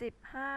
สิบห้า